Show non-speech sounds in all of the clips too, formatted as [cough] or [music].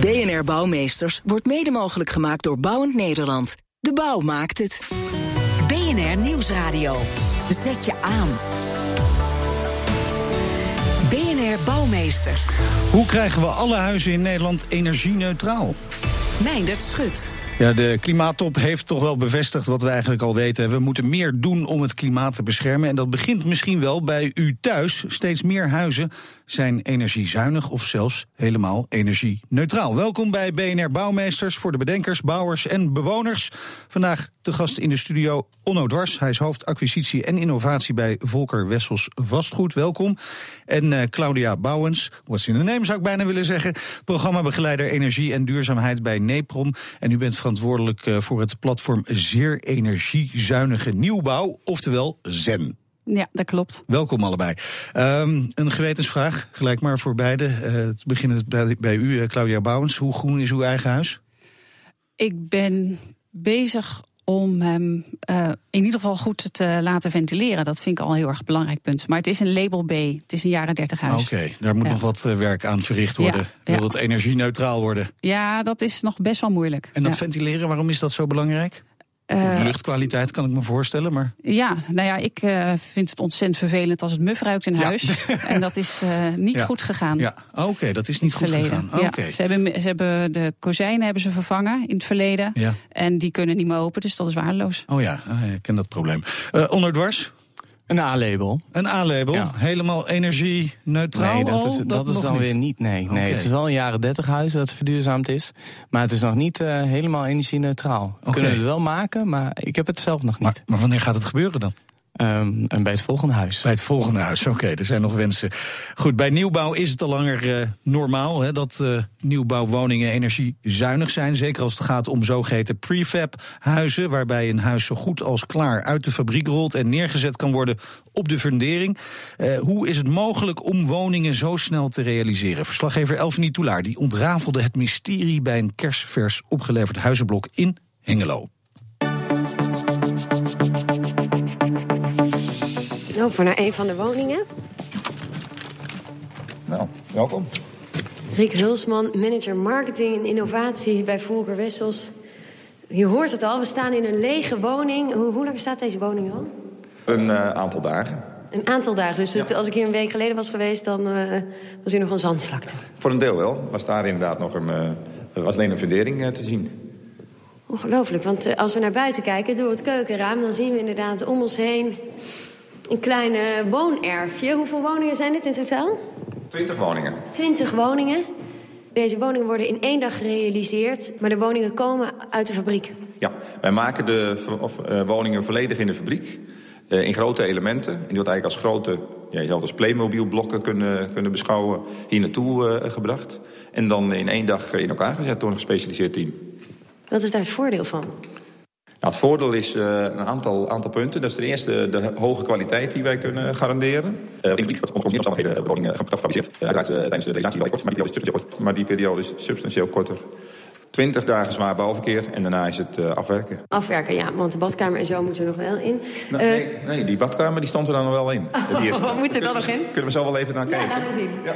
BNR Bouwmeesters wordt mede mogelijk gemaakt door Bouwend Nederland. De bouw maakt het. BNR Nieuwsradio. Zet je aan. BNR Bouwmeesters. Hoe krijgen we alle huizen in Nederland energie-neutraal? Meindert Schut. Ja, de klimaattop heeft toch wel bevestigd wat we eigenlijk al weten. We moeten meer doen om het klimaat te beschermen. En dat begint misschien wel bij u thuis. Steeds meer huizen zijn energiezuinig of zelfs helemaal energie-neutraal. Welkom bij BNR Bouwmeesters voor de bedenkers, bouwers en bewoners. Vandaag de gast in de studio Onno Dwars. Hij is hoofd acquisitie en innovatie bij Volker Wessels Vastgoed. Welkom. En uh, Claudia Bouwens, what's in the name zou ik bijna willen zeggen. Programmabegeleider energie en duurzaamheid bij NEPROM. En u bent verantwoordelijk uh, voor het platform Zeer Energiezuinige Nieuwbouw, oftewel ZEN. Ja, dat klopt. Welkom allebei. Um, een gewetensvraag, gelijk maar voor beide. Uh, het begint bij, bij u, uh, Claudia Bouwens. Hoe groen is uw eigen huis? Ik ben bezig om hem uh, in ieder geval goed te laten ventileren. Dat vind ik al een heel erg belangrijk punt. Maar het is een label B. Het is een jaren 30 huis. Oké, okay, daar moet ja. nog wat werk aan verricht worden. Ja, Wil ja. het energie-neutraal worden? Ja, dat is nog best wel moeilijk. En dat ventileren, waarom is dat zo belangrijk? Uh, luchtkwaliteit kan ik me voorstellen, maar... Ja, nou ja, ik uh, vind het ontzettend vervelend als het muf ruikt in huis. [laughs] En dat is uh, niet ja. goed gegaan. Ja, oké, okay, dat is niet goed verleden. gegaan. Okay. Ze, hebben, ze hebben de kozijnen hebben ze vervangen in het verleden. Ja. En die kunnen niet meer open, dus dat is waardeloos. Oh ja, ik ken dat probleem. onderdwars? Een A-label. Een A-label? Ja. Helemaal energie-neutraal? Nee, dat is, dat, dat is dan niet. weer niet. Nee, nee. Okay. het is wel een jaren 30 huis dat verduurzaamd is. Maar het is nog niet uh, helemaal energie-neutraal. We okay. kunnen het wel maken, maar ik heb het zelf nog niet. Maar, maar wanneer gaat het gebeuren dan? Um, en bij het volgende huis. Bij het volgende huis, oké, er zijn nog wensen. Goed, bij nieuwbouw is het al langer uh, normaal hè, dat uh, nieuwbouwwoningen energiezuinig zijn. Zeker als het gaat om zogeheten prefab-huizen, waarbij een huis zo goed als klaar uit de fabriek rolt en neergezet kan worden op de fundering. Uh, hoe is het mogelijk om woningen zo snel te realiseren? Verslaggever Elfanie Toulaar die ontrafelde het mysterie bij een kerstvers opgeleverd huizenblok in Hengelo. Lopen we naar een van de woningen. Nou, welkom. Riek Hulsman, manager marketing en innovatie bij Volker Wessels. Je hoort het al, we staan in een lege woning. Hoe, hoe lang staat deze woning al? Een uh, aantal dagen. Een aantal dagen. Dus ja. als ik hier een week geleden was geweest, dan uh, was hier nog een zandvlakte. Voor een deel wel. Was daar inderdaad nog een, uh, was alleen een fundering te zien. Ongelooflijk, want als we naar buiten kijken door het keukenraam... dan zien we inderdaad om ons heen een klein uh, woonerfje. Hoeveel woningen zijn dit in totaal? Twintig woningen. Twintig woningen. Deze woningen worden in één dag gerealiseerd, maar de woningen komen uit de fabriek. Ja, wij maken de of, uh, woningen volledig in de fabriek. Uh, in grote elementen. En die wordt eigenlijk als grote, ja, je zou als Playmobil-blokken kunnen, kunnen beschouwen, hier naartoe gebracht. En dan in één dag in elkaar gezet door een gespecialiseerd team. Wat is daar het voordeel van? Nou, het voordeel is uh, een aantal, aantal punten. Dat is ten eerste de hoge kwaliteit die wij kunnen garanderen. Uh, in fabriek wordt onder omstandigheden de woning gefabriceerd. Uiteraard tijdens de realisatie wel kort, maar die periode is substantieel kort. Maar die periode is substantieel korter. 20 dagen zwaar bouwverkeer en daarna is het uh, afwerken. Afwerken, ja, want de badkamer en zo moeten er nog wel in. Nou, uh, nee, nee, die badkamer die stond er dan nog wel in. [laughs] Oh, die wat moet er dan nog in? Kunnen we zo wel even naar kijken? Ja, laten we zien. Ja.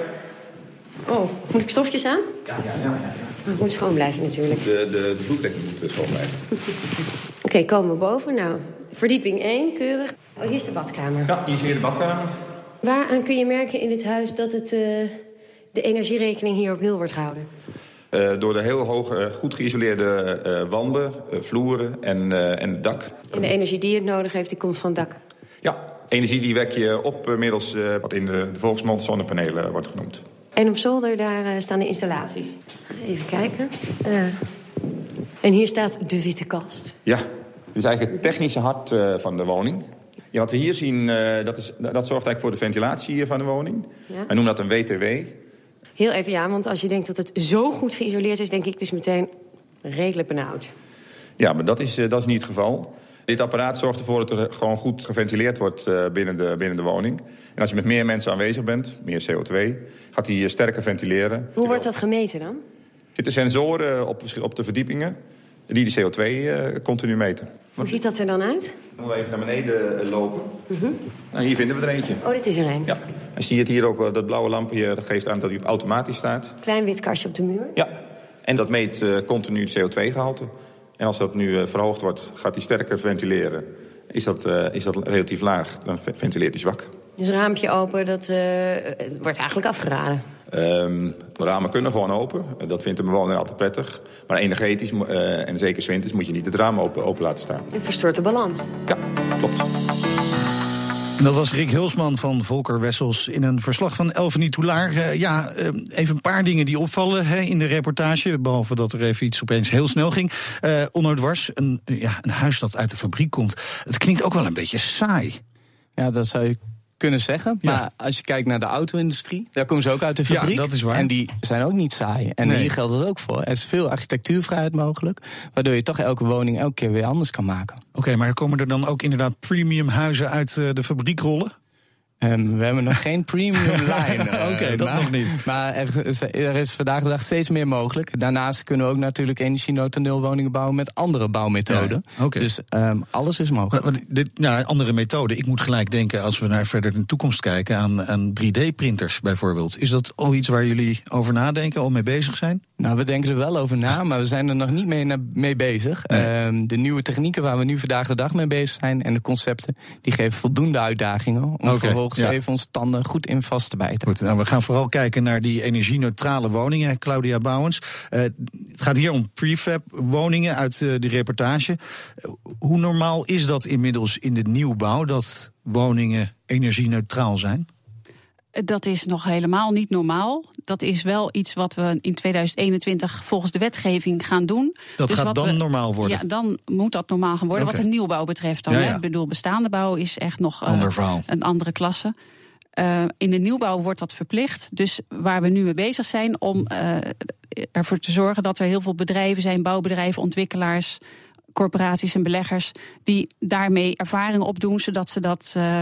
Oh, moet ik stofjes aan? Ja, ja, ja. ja. Het moet schoon blijven natuurlijk. De, de, de vloerdekking moet schoon blijven. [laughs] Oké, okay, komen we boven. Nou, verdieping 1, keurig. Oh, hier is de badkamer. Ja, hier is weer de badkamer. Waaraan kun je merken in dit huis dat het, uh, de energierekening hier op nul wordt gehouden? Uh, door de heel hoge, uh, goed geïsoleerde uh, wanden, vloeren en, en het dak. En de energie die het nodig heeft, die komt van het dak? Ja, energie die wek je op middels wat in de, de volksmond zonnepanelen wordt genoemd. En op zolder, daar uh, staan de installaties. Even kijken. Uh, en hier staat de witte kast. Ja, is eigenlijk het technische hart uh, van de woning. Ja, wat we hier zien, dat, is, dat zorgt eigenlijk voor de ventilatie van de woning. Ja. Wij noemen dat een WTW. Heel even ja, want als je denkt dat het zo goed geïsoleerd is... denk ik dus meteen redelijk benauwd. Ja, maar dat is, dat is niet het geval. Dit apparaat zorgt ervoor dat er gewoon goed geventileerd wordt binnen de, binnen de woning. En als je met meer mensen aanwezig bent, meer CO2, gaat hij sterker ventileren. Hoe wordt dat gemeten dan? Er zitten sensoren op, op de verdiepingen die de CO2 uh, continu meten. Hoe ziet dat er dan uit? Dan we even naar beneden lopen. Uh -huh. nou, hier vinden we er eentje. Oh, dit is er een. Ja. En zie je het hier ook, dat blauwe lampje dat geeft aan dat hij op automatisch staat. Klein wit kastje op de muur. Ja. En dat meet uh, continu het CO2-gehalte. En als dat nu uh, verhoogd wordt, gaat hij sterker ventileren. Is dat, uh, is dat relatief laag, dan ventileert hij zwak. Dus raampje open, dat wordt eigenlijk afgeraden? Um, de ramen kunnen gewoon open. Dat vindt de bewoner altijd prettig. Maar energetisch, uh, en zeker winters, moet je niet het raam open, open laten staan. Je verstoort de balans. Ja, klopt. Dat was Rick Hulsman van Volker Wessels in een verslag van Elvenie Toulaar. Uh, ja, uh, even een paar dingen die opvallen hè, in de reportage. Behalve dat er even iets opeens heel snel ging. Uh, Onno een, ja, een huis dat uit de fabriek komt. Het klinkt ook wel een beetje saai. Ja, dat zou je kunnen zeggen. Ja. Maar als je kijkt naar de auto-industrie, daar komen ze ook uit de fabriek. Ja, dat is waar. En die zijn ook niet saai. En nee. hier geldt het ook voor. Er is veel architectuurvrijheid mogelijk, waardoor je toch elke woning elke keer weer anders kan maken. Oké, okay, maar komen er dan ook inderdaad premium huizen uit de fabriek rollen? Um, we hebben nog geen premium [laughs] line. Oké, okay, dat maar, nog niet. Maar er is, er is, vandaag de dag steeds meer mogelijk. Daarnaast kunnen we ook natuurlijk energie-nul woningen bouwen met andere bouwmethoden. Ja, okay. Dus um, alles is mogelijk. Maar, dit, nou, andere methoden. Ik moet gelijk denken, als we naar verder in de toekomst kijken, aan, aan 3D-printers bijvoorbeeld. Is dat al iets waar jullie over nadenken, al mee bezig zijn? Nou, we denken er wel over na, [laughs] maar we zijn er nog niet mee, mee bezig. Nee. Um, de nieuwe technieken waar we nu vandaag de dag mee bezig zijn en de concepten, die geven voldoende uitdagingen om okay. Vervolgens ja. even onze tanden goed in vast te bijten. Goed, nou, we gaan vooral kijken naar die energie-neutrale woningen, Claudia Bouwens. Uh, het gaat hier om prefab woningen uit uh, de reportage. Uh, hoe normaal is dat inmiddels in de nieuwbouw, dat woningen energie-neutraal zijn? Dat is nog helemaal niet normaal. Dat is wel iets wat we in 2021 volgens de wetgeving gaan doen. Dat dus gaat dan we, normaal worden? Ja, dan moet dat normaal gaan worden. Okay. Wat de nieuwbouw betreft dan. Ja, Hè. ja. Ik bedoel, bestaande bouw is echt nog Ander verhaal. een andere klasse. Uh, in de nieuwbouw wordt dat verplicht. Dus waar we nu mee bezig zijn om uh, ervoor te zorgen dat er heel veel bedrijven zijn, bouwbedrijven, ontwikkelaars, corporaties en beleggers, die daarmee ervaring opdoen, zodat ze dat uh,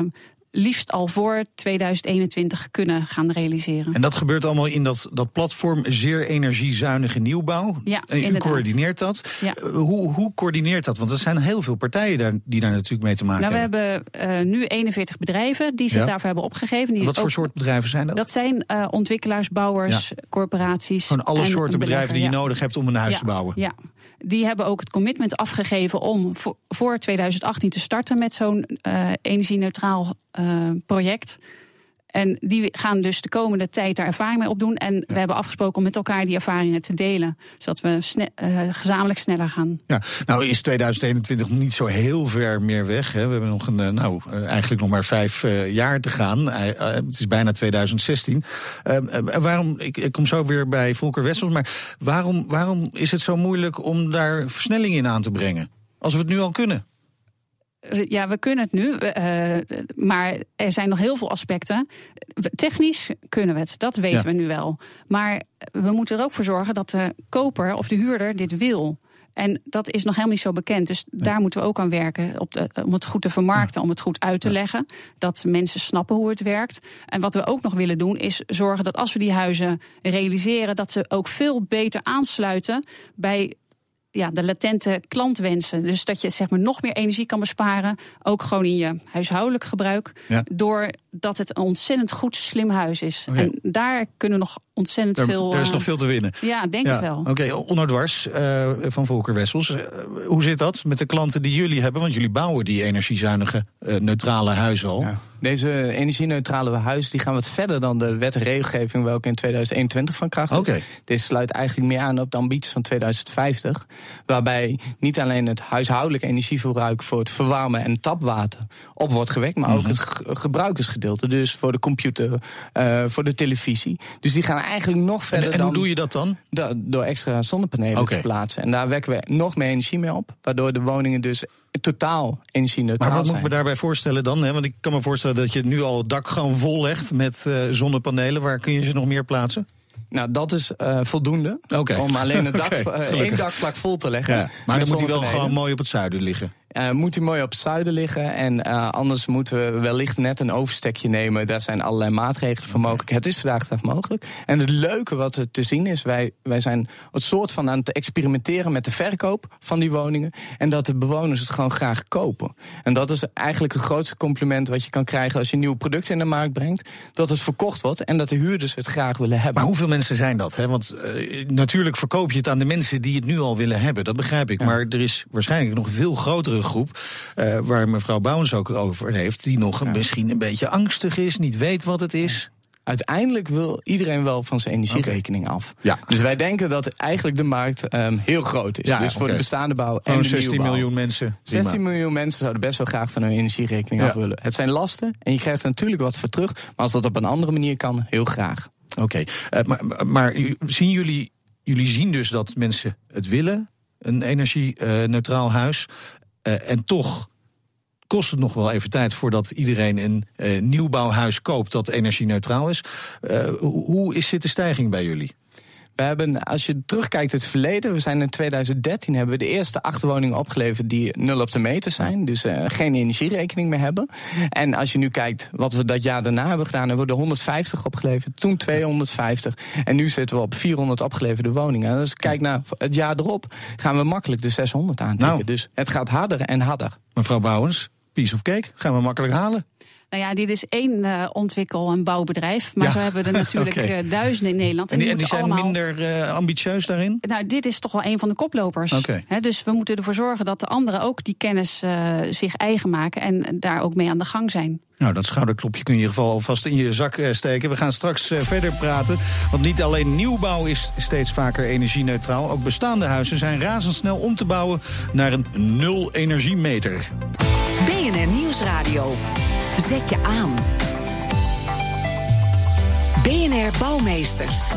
liefst al voor 2021 kunnen gaan realiseren. En dat gebeurt allemaal in dat, dat platform zeer energiezuinige nieuwbouw. Ja, en u inderdaad. coördineert dat. Ja. Uh, hoe, hoe coördineert dat? Want er zijn heel veel partijen daar, die daar natuurlijk mee te maken nou, we hebben. hebben uh, nu 41 bedrijven die zich Ja. daarvoor hebben opgegeven. Die Wat voor ook- soort bedrijven zijn dat? Dat zijn uh, ontwikkelaars, bouwers, corporaties. Gewoon alle en soorten bedrijven die je ja. nodig hebt om een huis Ja, te bouwen. Ja, die hebben ook het commitment afgegeven om voor, voor 2018 te starten met zo'n uh, energie-neutraal uh, project. En die gaan dus de komende tijd daar ervaring mee opdoen. En we hebben afgesproken om met elkaar die ervaringen te delen. Zodat we sne uh, gezamenlijk sneller gaan. Ja, nou is 2021 niet zo heel ver meer weg. Hè. We hebben nog een, uh, nou, uh, eigenlijk nog maar vijf uh, jaar te gaan. Uh, het is bijna 2016. Uh, waarom, ik, ik kom zo weer bij Volker Wessels, maar waarom, waarom is het zo moeilijk om daar versnelling in aan te brengen? Als we het nu al kunnen. Uh, ja, we kunnen het nu, uh, maar er zijn nog heel veel aspecten. Technisch kunnen we het, dat weten Ja. we nu wel. Maar we moeten er ook voor zorgen dat de koper of de huurder dit wil. En dat is nog helemaal niet zo bekend. Dus daar moeten we ook aan werken. Op de, om het goed te vermarkten, om het goed uit te leggen. Dat mensen snappen hoe het werkt. En wat we ook nog willen doen, is zorgen dat als we die huizen realiseren, dat ze ook veel beter aansluiten bij ja, de latente klantwensen. Dus dat je zeg maar, nog meer energie kan besparen. Ook gewoon in je huishoudelijk gebruik. Ja. Doordat het een ontzettend goed, slim huis is. En daar kunnen nog ontzettend Er, veel. er is eh, nog veel te winnen. Ja, denk Ja, het wel. Oké, Dwars uh, van Volker Wessels. Uh, hoe zit dat met de klanten die jullie hebben? Want jullie bouwen die energiezuinige, uh, neutrale huizen al. Ja. Deze energie-neutrale huizen die gaan wat verder dan de wet en regelgeving welke in 2021 van kracht is. Oké. Dit sluit eigenlijk meer aan op de ambities van 2050. Waarbij niet alleen het huishoudelijk energieverbruik voor het verwarmen en tapwater op wordt gewekt, maar ook Mhm. het ge- gebruikersgedeelte. Dus voor de computer, uh, voor de televisie. Dus die gaan eigenlijk nog verder En, en dan hoe doe je dat dan? da- door extra zonnepanelen te plaatsen. En daar wekken we nog meer energie mee op. Waardoor de woningen dus totaal energie-neutraal Maar wat moet ik me daarbij voorstellen dan? Hè? Want ik kan me voorstellen dat je nu al het dak gewoon vol legt met uh, zonnepanelen. Waar kun je ze nog meer plaatsen? Nou, dat is uh, voldoende om alleen het dak, [laughs] uh, gelukkig. één dakvlak vol te leggen. Ja, maar dan moet hij wel gewoon mooi op het zuiden liggen. Uh, moet hij mooi op het zuiden liggen. En uh, anders moeten we wellicht net een overstekje nemen. Daar zijn allerlei maatregelen voor mogelijk. Het is vandaag de dag mogelijk. En het leuke wat er te zien is, wij, wij zijn het soort van aan het experimenteren met de verkoop van die woningen. En dat de bewoners het gewoon graag kopen. En dat is eigenlijk het grootste compliment wat je kan krijgen als je nieuwe producten in de markt brengt. Dat het verkocht wordt en dat de huurders het graag willen hebben. Maar hoeveel mensen zijn dat? Hè? Want uh, natuurlijk verkoop je het aan de mensen die het nu al willen hebben. Dat begrijp ik. Ja. Maar er is waarschijnlijk nog een veel grotere groep. Uh, waar mevrouw Bouwens ook over heeft. Die nog ja. misschien een beetje angstig is, niet weet wat het is. Uiteindelijk wil iedereen wel van zijn energierekening okay. af. Ja. Dus wij denken dat eigenlijk de markt um, heel groot is. Ja, dus voor okay. de bestaande bouw en oh, de 16 nieuwbouw. miljoen mensen. 16 miljoen mensen zouden best wel graag van hun energierekening ja. af willen. Het zijn lasten en je krijgt er natuurlijk wat voor terug. Maar als dat op een andere manier kan, heel graag. Oké, okay. uh, maar, maar zien jullie, jullie zien dus dat mensen het willen, een energie-neutraal uh, huis. Uh, en toch kost het nog wel even tijd voordat iedereen een uh, nieuwbouwhuis koopt dat energie-neutraal is. Uh, hoe is, zit de stijging bij jullie? We hebben, als je terugkijkt het verleden, we zijn in 2013 hebben we de eerste acht woningen opgeleverd die nul op de meter zijn. Dus uh, geen energierekening meer hebben. En als je nu kijkt wat we dat jaar daarna hebben gedaan, hebben we er 150 opgeleverd. Toen 250. En nu zitten we op 400 opgeleverde woningen. En als ik kijk naar het jaar erop, gaan we makkelijk de 600 aantikken. Nou. Dus het gaat harder en harder. Mevrouw Bouwens, piece of cake, gaan we makkelijk halen. Nou ja, dit is één uh, ontwikkel- en bouwbedrijf. Maar ja. zo hebben we er [laughs] natuurlijk okay. uh, duizenden in Nederland. En die, en die zijn allemaal... minder uh, ambitieus daarin? Nou, dit is toch wel een van de koplopers. Okay. He, dus we moeten ervoor zorgen dat de anderen ook die kennis zich eigen maken... en daar ook mee aan de gang zijn. Nou, dat schouderklopje kun je in ieder geval alvast in je zak steken. We gaan straks verder praten. Want niet alleen nieuwbouw is steeds vaker energie-neutraal. Ook bestaande huizen zijn razendsnel om te bouwen naar een nul-energiemeter. BNR Nieuwsradio. Zet je aan. BNR Bouwmeesters.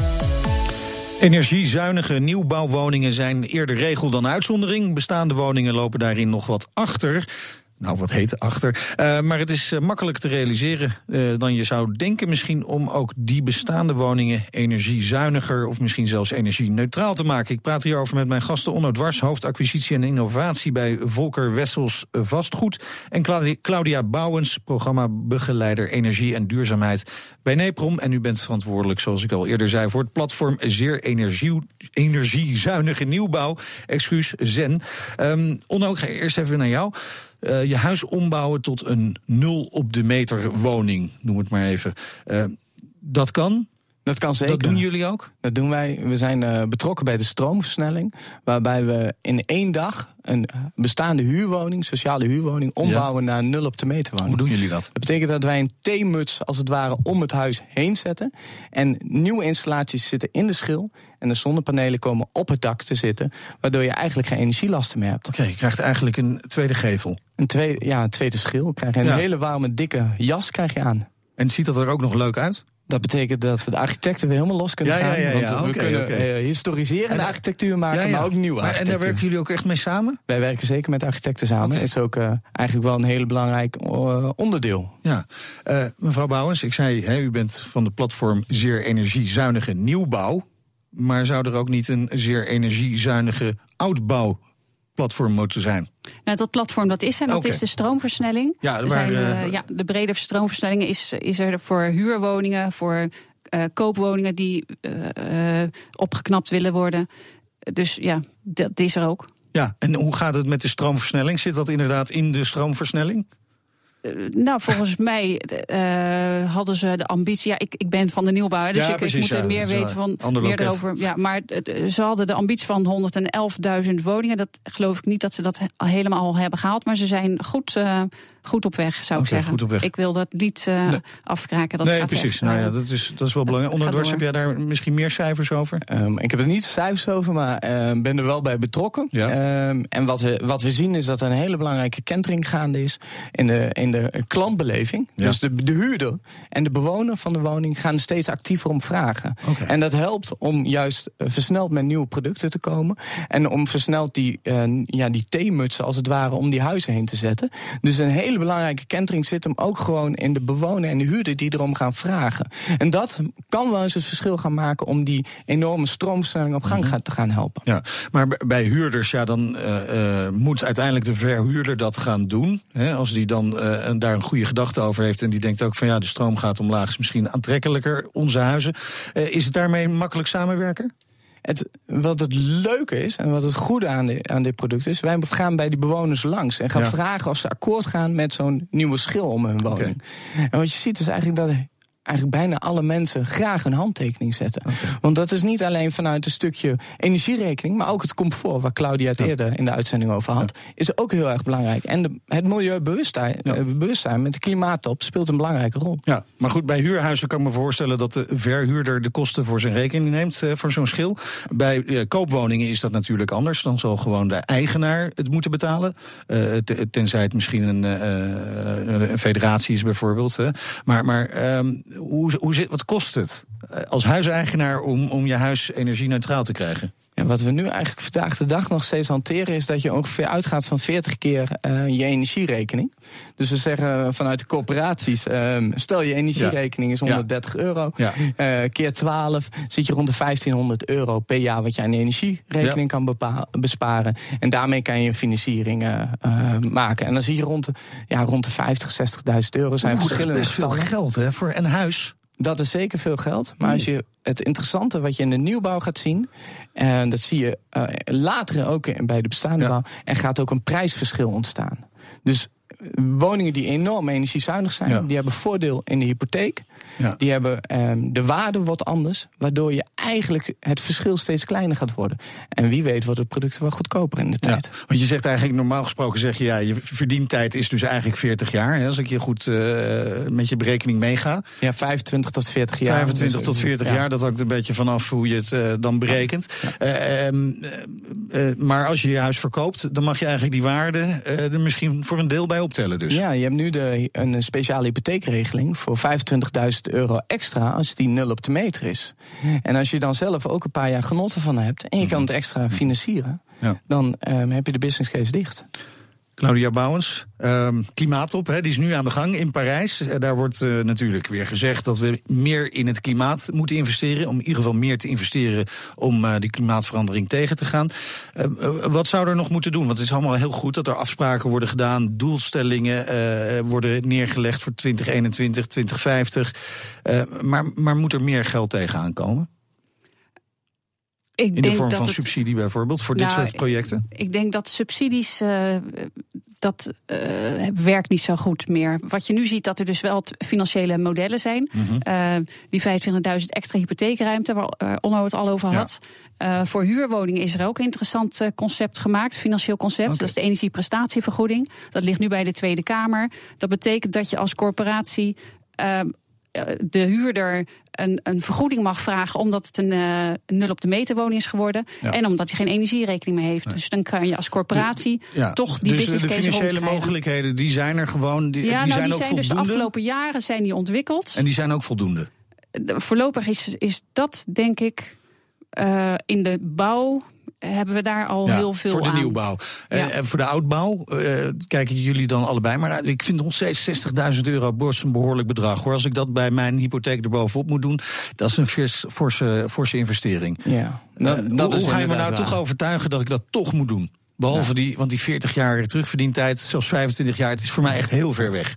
Energiezuinige nieuwbouwwoningen zijn eerder regel dan uitzondering. Bestaande woningen lopen daarin nog wat achter. Nou, wat heet achter. Uh, maar het is uh, makkelijk te realiseren uh, dan je zou denken misschien... om ook die bestaande woningen energiezuiniger... of misschien zelfs energie-neutraal te maken. Ik praat hierover met mijn gasten Onno Dwars... hoofdacquisitie en innovatie bij Volker Wessels Vastgoed... en Claudia Bouwens, programmabegeleider Energie en Duurzaamheid bij Neprom. En u bent verantwoordelijk, zoals ik al eerder zei... voor het platform Zeer energie, Energiezuinige Nieuwbouw. Excuus, ZEN. Um, Onno, ik ga eerst even naar jou... Uh, je huis ombouwen tot een nul op de meter woning, noem het maar even. Uh, dat kan. Dat kan zeker. Dat doen jullie ook? Dat doen wij. We zijn uh, betrokken bij de stroomversnelling. Waarbij we in één dag een bestaande huurwoning, sociale huurwoning, ombouwen ja. naar nul op de meter woning. Hoe doen jullie dat? Dat betekent dat wij een theemuts als het ware om het huis heen zetten. En nieuwe installaties zitten in de schil. En de zonnepanelen komen op het dak te zitten. Waardoor je eigenlijk geen energielasten meer hebt. Oké, okay, je krijgt eigenlijk een tweede gevel. Een tweede, ja, een tweede schil. Krijg je een ja. hele warme, dikke jas krijg je aan. En ziet dat er ook nog leuk uit? Dat betekent dat de architecten weer helemaal los kunnen ja, gaan. Ja, ja, want we okay, kunnen okay. uh, historiserende architectuur maken, maar ook nieuwe maar, En daar werken jullie ook echt mee samen? Wij werken zeker met architecten samen. Okay. is ook uh, eigenlijk wel een hele belangrijk uh, onderdeel. Ja, uh, mevrouw Bouwens, ik zei, hè, u bent van de platform Zeer Energiezuinige Nieuwbouw. Maar zou er ook niet een zeer energiezuinige oudbouw platform moeten zijn? Nou, dat platform dat is en dat okay. is de stroomversnelling. Ja, zijn, uh, ja, de brede stroomversnelling is, is er voor huurwoningen, voor uh, koopwoningen die uh, opgeknapt willen worden. Dus ja, dat is er ook. Ja, en hoe gaat het met de stroomversnelling? Zit dat inderdaad in de stroomversnelling? Uh, nou, volgens [laughs] mij uh, hadden ze de ambitie. Ja, ik, ik ben van de nieuwbouw, dus ja, ik, precies, ik moet er ja, meer weten van. Meer erover. Ja, maar ze hadden de ambitie van 111.000 woningen. Dat geloof ik niet dat ze dat helemaal al hebben gehaald. Maar ze zijn goed, goed op weg, zou okay, ik zeggen. Goed op weg. Ik wil dat niet nee. afkraken. Dat nee, gaat precies. Echt, nou ja, dat is, dat is wel belangrijk. Onderdwars, heb jij daar misschien meer cijfers over? Um, ik heb er niet cijfers over, maar ben er wel bij betrokken. Ja. Um, en wat we, wat we zien is dat er een hele belangrijke kentering gaande is in de, in de klantbeleving. Ja. Dus de, de huurder en de bewoner van de woning gaan steeds actiever om vragen. Okay. En dat helpt om juist versneld met nieuwe producten te komen. En om versneld die, uh, ja, die theemutsen als het ware om die huizen heen te zetten. Dus een hele hele belangrijke kentering zit hem ook gewoon in de bewoner en de huurder die erom gaan vragen. En dat kan wel eens het verschil gaan maken om die enorme stroomversnelling op gang te gaan helpen. Ja, maar bij huurders, ja, dan uh, moet uiteindelijk de verhuurder dat gaan doen. Hè, als die dan uh, daar een goede gedachte over heeft en die denkt ook van ja, de stroom gaat omlaag, is misschien aantrekkelijker, onze huizen. is het daarmee makkelijk samenwerken? Het, wat het leuke is en wat het goede aan, de, aan dit product is, wij gaan bij die bewoners langs en gaan vragen of ze akkoord gaan met zo'n nieuwe schil om hun woning. En wat je ziet is eigenlijk dat eigenlijk bijna alle mensen graag een handtekening zetten. Want dat is niet alleen vanuit een stukje energierekening, maar ook het comfort, waar Claudia het eerder in de uitzending over had, is ook heel erg belangrijk. En het milieubewustzijn ja. Eh, bewustzijn met de klimaattop speelt een belangrijke rol. Ja, maar goed, bij huurhuizen kan ik me voorstellen dat de verhuurder de kosten voor zijn rekening neemt uh, voor zo'n schil. Bij uh, koopwoningen is dat natuurlijk anders. Dan zal gewoon de eigenaar het moeten betalen. tenzij het misschien een, een federatie is bijvoorbeeld. Maar, maar um, hoe, hoe zit, wat kost het eh, als huiseigenaar om, om je huis energie-neutraal te krijgen? Wat we nu eigenlijk vandaag de dag nog steeds hanteren, is dat je ongeveer uitgaat van 40 keer uh, je energierekening. Dus we zeggen vanuit de corporaties: um, stel je energierekening is 130 euro. Ja. Uh, keer 12 zit je rond de 1500 euro per jaar wat je aan energierekening kan besparen. En daarmee kan je een financiering uh, maken. En dan zie je rond de, ja, rond de 50, 60.000 euro zijn verschillende. Dat is best veel geld hè, voor een huis. Dat is zeker veel geld. Maar als je het interessante wat je in de nieuwbouw gaat zien, en dat zie je uh, later ook bij de bestaande bouw, er gaat ook een prijsverschil ontstaan. Dus woningen die enorm energiezuinig zijn, die hebben voordeel in de hypotheek. Ja. Die hebben um, de waarde wat anders, waardoor je eigenlijk het verschil steeds kleiner gaat worden. En wie weet wordt het product wel goedkoper in de tijd. Ja, want je zegt eigenlijk, normaal gesproken zeg je, ja, je verdientijd is dus eigenlijk 40 jaar. Hè, als ik je goed uh, met je berekening meega. Ja, 25 tot 40 jaar. 25 tot 40 jaar, dat hangt een beetje vanaf hoe je het uh, dan berekent. Uh, maar als je je huis verkoopt, dan mag je eigenlijk die waarde er misschien voor een deel bij optellen. Dus. Ja, je hebt nu de, een speciale hypotheekregeling voor 25.000 euro extra als die nul op de meter is. En als je dan zelf ook een paar jaar genoten van hebt en je kan het extra financieren, dan um, heb je de business case dicht. Claudia Bouwens, um, klimaattop, hè, die is nu aan de gang in Parijs. Eh, daar wordt uh, natuurlijk weer gezegd dat we meer in het klimaat moeten investeren. Om in ieder geval meer te investeren om uh, die klimaatverandering tegen te gaan. Uh, wat zou er nog moeten doen? Want het is allemaal heel goed dat er afspraken worden gedaan, doelstellingen worden neergelegd voor 2021, 2050. maar, maar moet er meer geld tegenaan komen? Ik in de vorm van subsidie bijvoorbeeld voor dit nou, soort projecten? Ik denk dat subsidies. Uh, dat uh, werkt niet zo goed meer. Wat je nu ziet, dat er dus wel financiële modellen zijn. Mm -hmm. uh, die 25.000 extra hypotheekruimte, waar Onno het al over had. Ja. voor huurwoningen is er ook een interessant concept gemaakt, financieel concept. Okay. Dat is de energieprestatievergoeding. Dat ligt nu bij de Tweede Kamer. Dat betekent dat je als corporatie de huurder een, een, vergoeding mag vragen omdat het een uh, nul op de meter woning is geworden. Ja. En omdat hij geen energierekening meer heeft. Nee. Dus dan kan je als corporatie de, ja. toch die dus business case de financiële mogelijkheden die zijn er gewoon. Die, ja, die nou, zijn die ook zijn voldoende. dus de afgelopen jaren zijn die ontwikkeld. En die zijn ook voldoende. De, voorlopig is, is dat denk ik uh, in de bouw hebben we daar al ja, heel veel voor de aan. nieuwbouw. Ja. En voor de oudbouw uh, kijken jullie dan allebei. Maar ik vind nog steeds 60.000 euro borst een behoorlijk bedrag. Hoor. Als ik dat bij mijn hypotheek erbovenop moet doen, dat is een forse, forse investering. Ja, dat, uh, dat hoe, hoe ga je me nou waar. toch overtuigen dat ik dat toch moet doen? Behalve ja. die, want die 40 jaar terugverdientijd, zelfs 25 jaar, het is voor mij echt heel ver weg.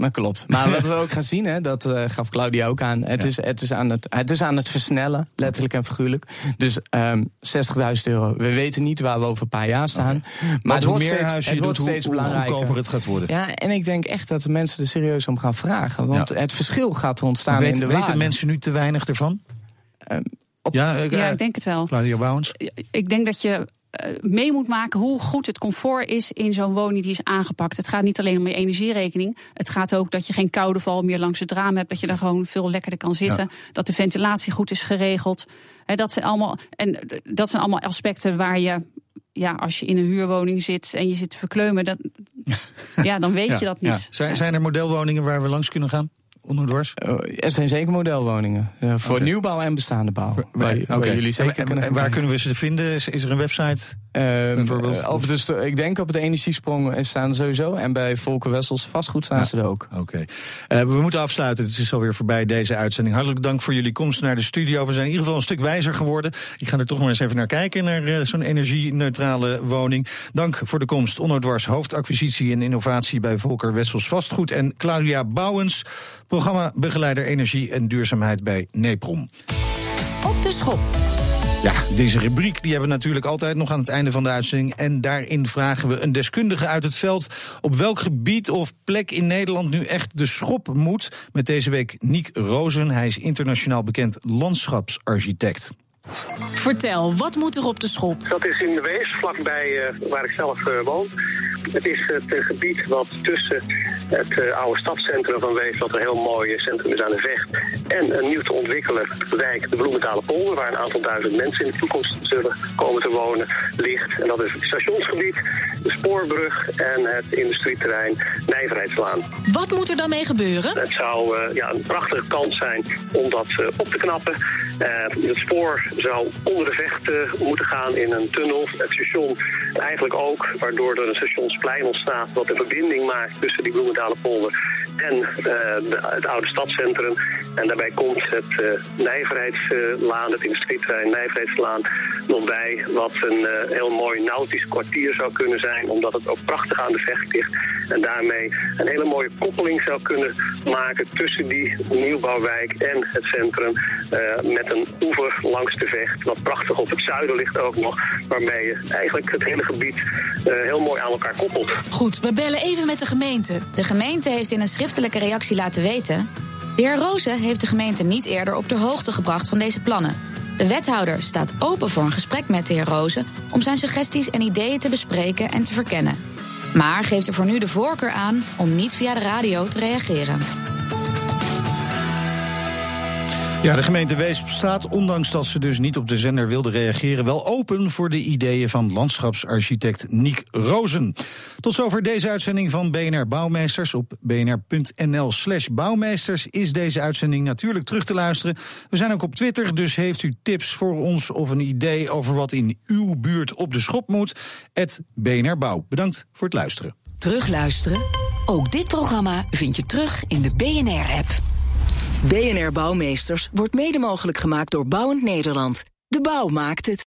Dat klopt. Maar wat we ook gaan zien, hè, dat uh, gaf Claudia ook aan. Het, ja. is, het, is aan het, het is aan het versnellen, letterlijk en figuurlijk. Dus um, 60.000 euro. We weten niet waar we over een paar jaar staan. Okay. Maar het wordt steeds, het wordt doet, steeds hoe, belangrijker. Hoe het gaat worden. Ja, en ik denk echt dat de mensen er serieus om gaan vragen. Want ja. het verschil gaat er ontstaan weet, in de Weten waarde. mensen nu te weinig ervan? Um, op, ja, ik, ja, ik denk het wel. Claudia Bouwens? Ik denk dat je mee moet maken hoe goed het comfort is in zo'n woning die is aangepakt. Het gaat niet alleen om je energierekening. Het gaat ook dat je geen koude val meer langs het raam hebt. Dat je daar gewoon veel lekkerder kan zitten. Ja. Dat de ventilatie goed is geregeld. He, dat, zijn allemaal, en dat zijn allemaal aspecten waar je ja, als je in een huurwoning zit en je zit te verkleumen, dat, [laughs] ja, dan weet ja, je dat niet. Ja. Zijn, zijn er modelwoningen waar we langs kunnen gaan? Onderdwars? Uh, er zijn zeker modelwoningen. Uh, voor okay. nieuwbouw en bestaande bouw. Voor, waar, jullie zeker en, kunnen en waar kunnen we ze vinden? Is, is er een website? Um, op dus, ik denk op de energiesprong staan sowieso. En bij Volker Wessels vastgoed staan ja. ze er ook. Oké. Okay. We moeten afsluiten. Het is alweer voorbij deze uitzending. Hartelijk dank voor jullie komst naar de studio. We zijn in ieder geval een stuk wijzer geworden. Ik ga er toch maar eens even naar kijken, naar zo'n energie-neutrale woning. Dank voor de komst. Onno Dwars, hoofdacquisitie en innovatie bij Volker Wessels Vastgoed. En Claudia Bouwens, programmabegeleider energie en duurzaamheid bij NEPROM. Op de schop. Ja, deze rubriek die hebben we natuurlijk altijd nog aan het einde van de uitzending. En daarin vragen we een deskundige uit het veld op welk gebied of plek in Nederland nu echt de schop moet. Met deze week Niek Rozen. Hij is internationaal bekend landschapsarchitect. Vertel, wat moet er op de schop? Dat is in de Wees, vlakbij uh, waar ik zelf uh, woon. Het is het uh, gebied wat tussen het oude stadscentrum van Wees, wat een heel mooi centrum is aan de Vecht, en een nieuw te ontwikkelen wijk, de Bloementale Polder, waar een aantal duizend mensen in de toekomst zullen komen te wonen, ligt. En dat is het stationsgebied, de spoorbrug en het industrieterrein Nijverheidslaan. Wat moet er dan mee gebeuren? Het zou ja, een prachtige kans zijn om dat op te knappen. Het spoor zou onder de vecht moeten gaan in een tunnel. Het station eigenlijk ook, waardoor er een stationsplein ontstaat... wat een verbinding maakt tussen die Bloemendalen polder en de, het oude stadscentrum. En daarbij komt het uh, Nijverheidslaan, het industrieterrein Nijverheidslaan, nog bij. Wat een heel mooi nautisch kwartier zou kunnen zijn, omdat het ook prachtig aan de vecht ligt. En daarmee een hele mooie koppeling zou kunnen maken tussen die nieuwbouwwijk en het centrum. met een oever langs de vecht, wat prachtig op het zuiden ligt ook nog. Waarmee je eigenlijk het hele gebied heel mooi aan elkaar koppelt. Goed, we bellen even met de gemeente. De gemeente heeft in een schriftelijke reactie laten weten. De heer Rozen heeft de gemeente niet eerder op de hoogte gebracht van deze plannen. De wethouder staat open voor een gesprek met de heer Rozen om zijn suggesties en ideeën te bespreken en te verkennen. Maar geeft er voor nu de voorkeur aan om niet via de radio te reageren. Ja, de gemeente Weesp staat, ondanks dat ze dus niet op de zender wilde reageren, wel open voor de ideeën van landschapsarchitect Niek Rozen. Tot zover deze uitzending van BNR Bouwmeesters. Op bnr.nl/slash bouwmeesters is deze uitzending natuurlijk terug te luisteren. We zijn ook op Twitter, dus heeft u tips voor ons of een idee over wat in uw buurt op de schop moet? Het BNR Bouw. Bedankt voor het luisteren. Terugluisteren? Ook dit programma vind je terug in de BNR-app. BNR Bouwmeesters wordt mede mogelijk gemaakt door Bouwend Nederland. De bouw maakt het.